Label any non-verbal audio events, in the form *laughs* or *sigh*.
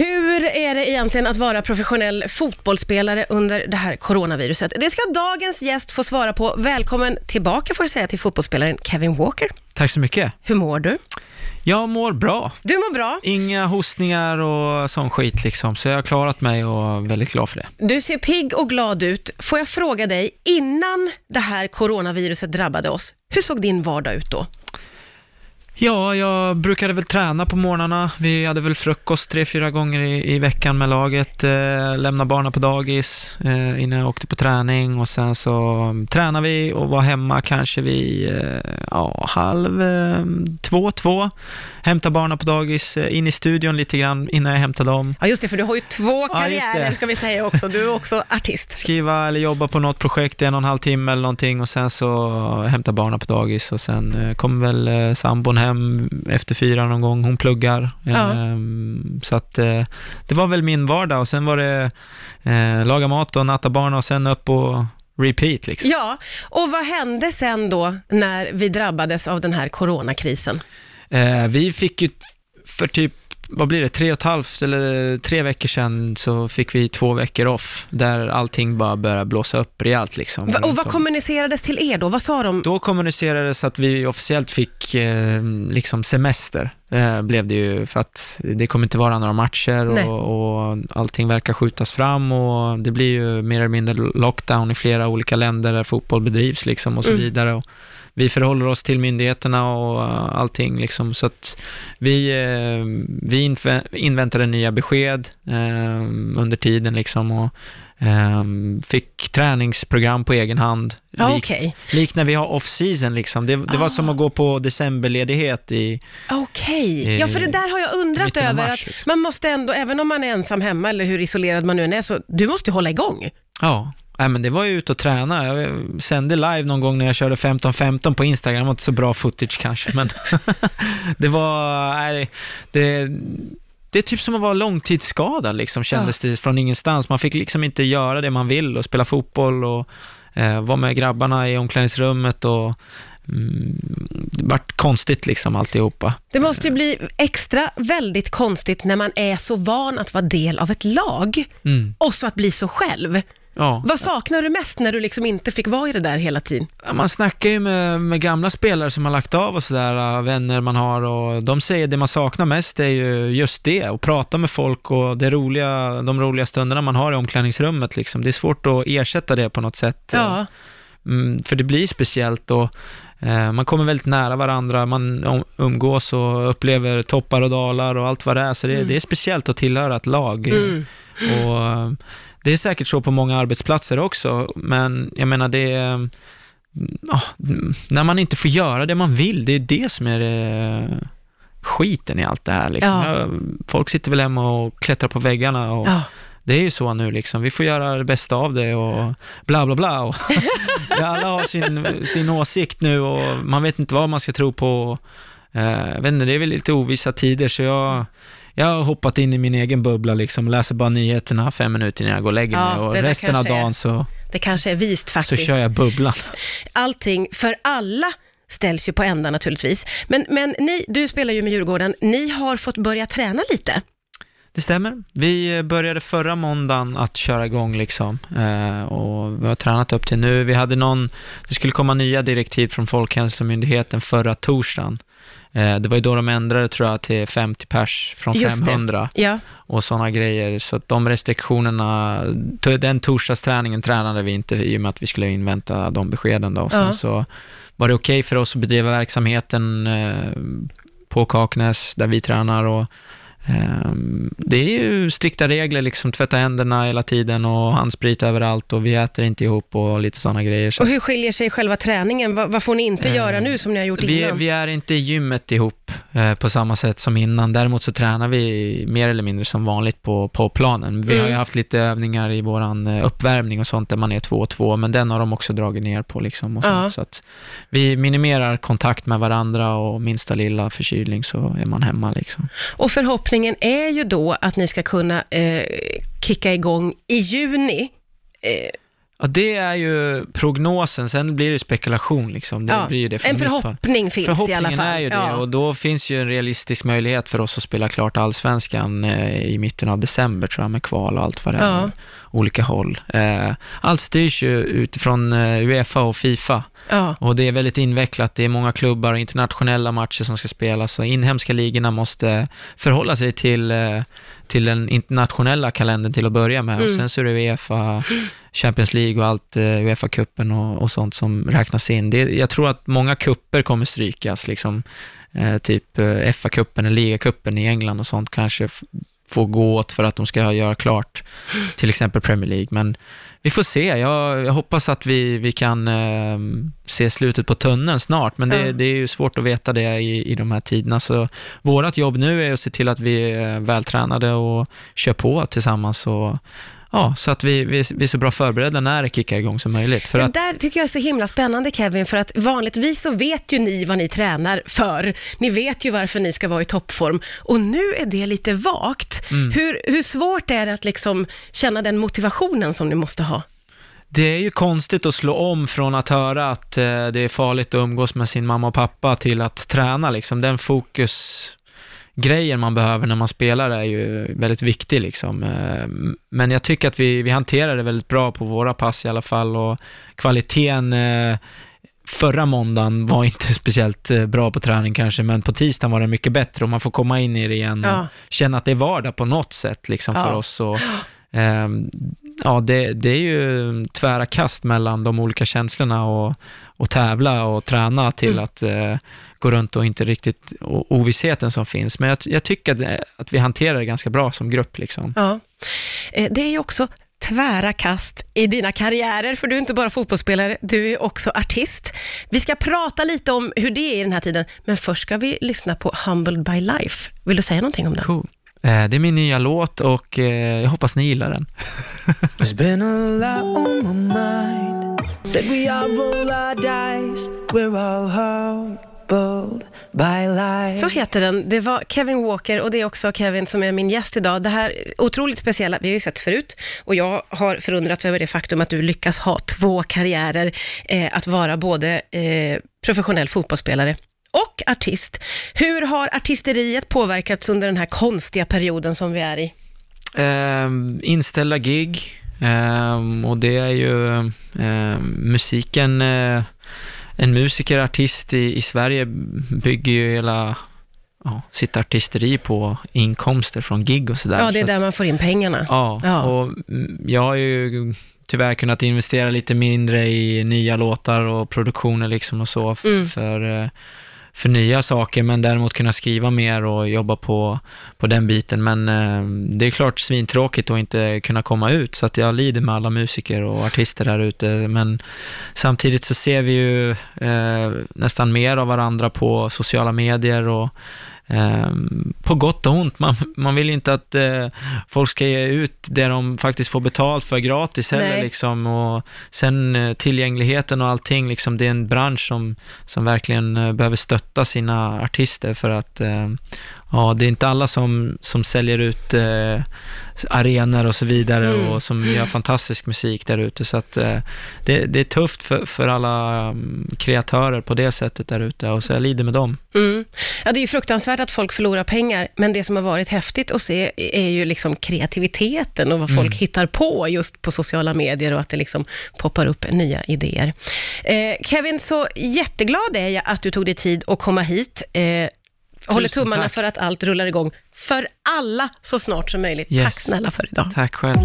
Hur är det egentligen att vara professionell fotbollsspelare under det här coronaviruset? Det ska dagens gäst få svara på. Välkommen tillbaka får jag säga till fotbollsspelaren Kevin Walker. Tack så mycket. Hur mår du? Jag mår bra. Du mår bra. Inga hostningar och sån skit liksom, så jag har klarat mig och är väldigt glad för det. Du ser pigg och glad ut. Får jag fråga dig, innan det här coronaviruset drabbade oss, hur såg din vardag ut då? Ja, jag brukade väl träna på morgnarna. Vi hade väl frukost tre, fyra gånger i, i veckan med laget. Eh, lämna barnen på dagis eh, innan jag åkte på träning och sen så um, tränade vi och var hemma kanske vid eh, ja, halv eh, två, två. Hämta barnen på dagis, eh, in i studion lite grann innan jag hämtade dem. Ja, just det, för du har ju två Ja, karriärer det. ska vi säga också. Du är också artist. skriva eller jobba på något projekt i en och en halv timme eller någonting och sen så hämta barnen på dagis och sen eh, kommer väl eh, sambon hem efter fyra någon gång, hon pluggar. Ja. Ehm, så att eh, det var väl min vardag och sen var det eh, laga mat och natta barnen och sen upp och repeat liksom. Ja, och vad hände sen då när vi drabbades av den här coronakrisen? Eh, vi fick ju för typ vad blir det, tre och ett halvt eller tre veckor sedan så fick vi två veckor off, där allting bara började blåsa upp rejält liksom. Va- och vad om. kommunicerades till er då? Vad sa de? Då kommunicerades att vi officiellt fick eh, liksom semester, eh, blev det ju, för att det kommer inte vara några matcher och, och allting verkar skjutas fram och det blir ju mer eller mindre lockdown i flera olika länder där fotboll bedrivs liksom och så Mm. vidare. Och vi förhåller oss till myndigheterna och eh, allting liksom, så att vi, eh, vi inv- inväntade nya besked eh, under tiden liksom och eh, fick träningsprogram på egen hand. Likt- okej. Likt när vi har off-season liksom. Det, det var Ah. som att gå på decemberledighet i... Okej, ja för det där har jag undrat över, mars, att liksom. man måste ändå, även om man är ensam hemma eller hur isolerad man nu än är, så du måste ju hålla igång. Ja, nej, men det var ju ute och träna. Jag sände live någon gång när jag körde 15-15 på Instagram. Det var inte så bra footage kanske, men *laughs* det var... Nej, det, det är typ som att vara långtidsskadad liksom, kändes det från ingenstans. Man fick liksom inte göra det man vill och spela fotboll och eh, vara med grabbarna i omklädningsrummet och mm, det vart konstigt liksom alltihopa. Det måste ju bli extra väldigt konstigt när man är så van att vara del av ett lag Mm, och så att bli så själv. Ja. Vad saknar du mest när du liksom inte fick vara i det där hela tiden? Man snackar ju med, med gamla spelare som har lagt av och sådär, äh, vänner man har och de säger det man saknar mest är ju just det, att prata med folk och det roliga, de roliga stunderna man har i omklädningsrummet liksom. Det är svårt att ersätta det på något sätt. Ja, Mm, för det blir speciellt och eh, man kommer väldigt nära varandra, man um- umgås och upplever toppar och dalar och allt vad det är, så det, det är speciellt att tillhöra ett lag. mm. Och det är säkert så på många arbetsplatser också, men jag menar det är, ja, när man inte får göra det man vill, det är det som är det, skiten i allt det här. Liksom. Ja. Ja, Folk sitter väl hemma och klättrar på väggarna och ja. det är ju så nu liksom. Vi får göra det bästa av det och bla bla bla. Och *laughs* alla har sin, sin åsikt nu och man vet inte vad man ska tro på. Eh, jag vet inte, det är väl lite ovissa tider så jag, jag har hoppat in i min egen bubbla liksom läser bara nyheterna fem minuter innan jag går och lägger Ja, mig och resten av är dagen så, Det kanske är vist så faktiskt. kör jag bubblan. Allting för alla ställs ju på ända naturligtvis. Men, men ni, du spelar ju med Djurgården, ni har fått börja träna lite. Det stämmer. Vi började förra måndagen att köra igång liksom eh, och vi har tränat upp till nu. Vi hade någon, det skulle komma nya direktiv från Folkhälsomyndigheten förra torsdagen. Eh, det var ju då de ändrade tror jag till 50 pers från Just det. 500 Ja, och sådana grejer. Så att de restriktionerna, den torsdagsträningen tränade vi inte i och med att vi skulle invänta de beskeden då. Och sen Ja. så var det okej för oss att bedriva verksamheten eh, på Kaknäs där vi tränar och det är ju strikta regler, liksom tvätta händerna hela tiden och handsprit överallt och vi äter inte ihop och lite sådana grejer. Så och hur skiljer sig själva träningen? Vad, vad får ni inte göra nu som ni har gjort vi, innan? vi är inte i gymmet ihop eh, på samma sätt som innan. Däremot så tränar vi mer eller mindre som vanligt på, på planen. Vi har ju Mm. haft lite övningar i våran eh, uppvärmning och sånt där man är två och två, men den har de också dragit ner på liksom. Och Ja. sånt, så att vi minimerar kontakt med varandra och minsta lilla förkylning så är man hemma liksom. Och förhoppningen är ju då att ni ska kunna eh, kicka igång i juni. Eh, Ja, det är ju prognosen, sen blir det spekulation liksom. Det Ja, blir ju det från en förhoppning finns i alla Förhoppningen fall. är ju det Ja. och då finns ju en realistisk möjlighet för oss att spela klart allsvenskan eh, i mitten av december tror jag med kval och allt vad det är. Ja. Olika håll. Eh, allt styrs ju utifrån eh, Uefa och Fifa och det är väldigt invecklat. Det är många klubbar och internationella matcher som ska spelas och inhemska ligorna måste förhålla sig till, till den internationella kalendern till att börja med och Mm. sen så är det Uefa, Champions League och allt, eh, Uefa-cupen och, och sånt som räknas in. Det, jag tror att många kupper kommer strykas, liksom, eh, typ eh, FA-cupen eller ligacupen i England och sånt kanske får gå åt för att de ska göra klart till exempel Premier League. Men vi får se. Jag, jag hoppas att vi, vi kan eh, se slutet på tunneln snart, men det, Ja. det är ju svårt att veta det i, i de här tiderna. Så vårt jobb nu är att se till att vi är vältränade och kör på tillsammans. Och, ja, så att vi, vi, vi är så bra förberedda när det kickar igång som möjligt. För det att, där tycker jag är så himla spännande Kevin, för att vanligtvis så vet ju ni vad ni tränar för. Ni vet ju varför ni ska vara i toppform och nu är det lite vagt. Mm. Hur, hur svårt är det att liksom känna den motivationen som ni måste ha? Det är ju konstigt att slå om från att höra att eh, det är farligt att umgås med sin mamma och pappa till att träna. Liksom. Den fokusgrejen man behöver när man spelar är ju väldigt viktig. Liksom. Eh, men jag tycker att vi, vi hanterar det väldigt bra på våra pass i alla fall och kvaliteten eh, Förra måndagen var inte *laughs* speciellt eh, bra på träning kanske, men på tisdagen var det mycket bättre och man får komma in i det igen och Ja. känna att det är vardag på något sätt liksom, för Ja. oss. Och, *gasps* ehm, ja, det, det är ju tvära kast mellan de olika känslorna och, och tävla och träna till Mm. att eh, gå runt och inte riktigt, och ovissheten som finns. Men jag, jag tycker att, att vi hanterar det ganska bra som grupp. Liksom. Ja. Eh, Det är ju också tvära kast i dina karriärer, för du är inte bara fotbollsspelare, du är också artist. Vi ska prata lite om hur det är i den här tiden, men först ska vi lyssna på Humbled by Life. Vill du säga någonting om den? Cool. Eh, det är min nya låt och eh, jag hoppas ni gillar den. *laughs* There's been a lot on my mind. Said we all roll our dice. We're all humbled by life. Så heter den. Det var Kevin Walker och det är också Kevin som är min gäst idag. Det här otroligt speciella, vi har ju sett förut och jag har förundrats över det faktum att du lyckas ha två karriärer, eh, att vara både eh, professionell fotbollsspelare och artist. Hur har artisteriet påverkats under den här konstiga perioden som vi är i? Ehm, inställda gig ehm, och det är ju ehm, musiken, eh, en musiker, artist i, i Sverige bygger ju hela ja, sitt artisteri på inkomster från gig och sådär. Ja, det är där att- man får in pengarna. Ja, Ja. och jag har ju tyvärr kunnat investera lite mindre i nya låtar och produktioner liksom och så Mm. för, förnya för nya saker, men däremot kunna skriva mer och jobba på, på den biten. Men eh, det är klart svintråkigt att inte kunna komma ut, så att jag lider med alla musiker och artister där ute. Men samtidigt så ser vi ju eh, nästan mer av varandra på sociala medier och på gott och ont. Man, man vill inte att eh, folk ska ge ut det de faktiskt får betalt för gratis heller. Nej. Liksom. Och sen eh, tillgängligheten och allting, liksom, det är en bransch som, som verkligen eh, behöver stötta sina artister för att eh, ja, det är inte alla som, som säljer ut eh, arenor och så vidare Mm. och som gör fantastisk musik där ute. Så att eh, det, det är tufft för, för alla mm, kreatörer på det sättet där ute och så jag lider med dem. Mm. Ja, det är ju fruktansvärt att folk förlorar pengar, men det som har varit häftigt att se är ju liksom kreativiteten och vad folk hittar på just på sociala medier och att det liksom poppar upp nya idéer. Eh, Kevin, så jätteglad är jag att du tog dig tid att komma hit. Eh, håller Tusen tummarna tack. för att allt rullar igång för alla så snart som möjligt. Yes. Tack snälla för idag. Tack själv.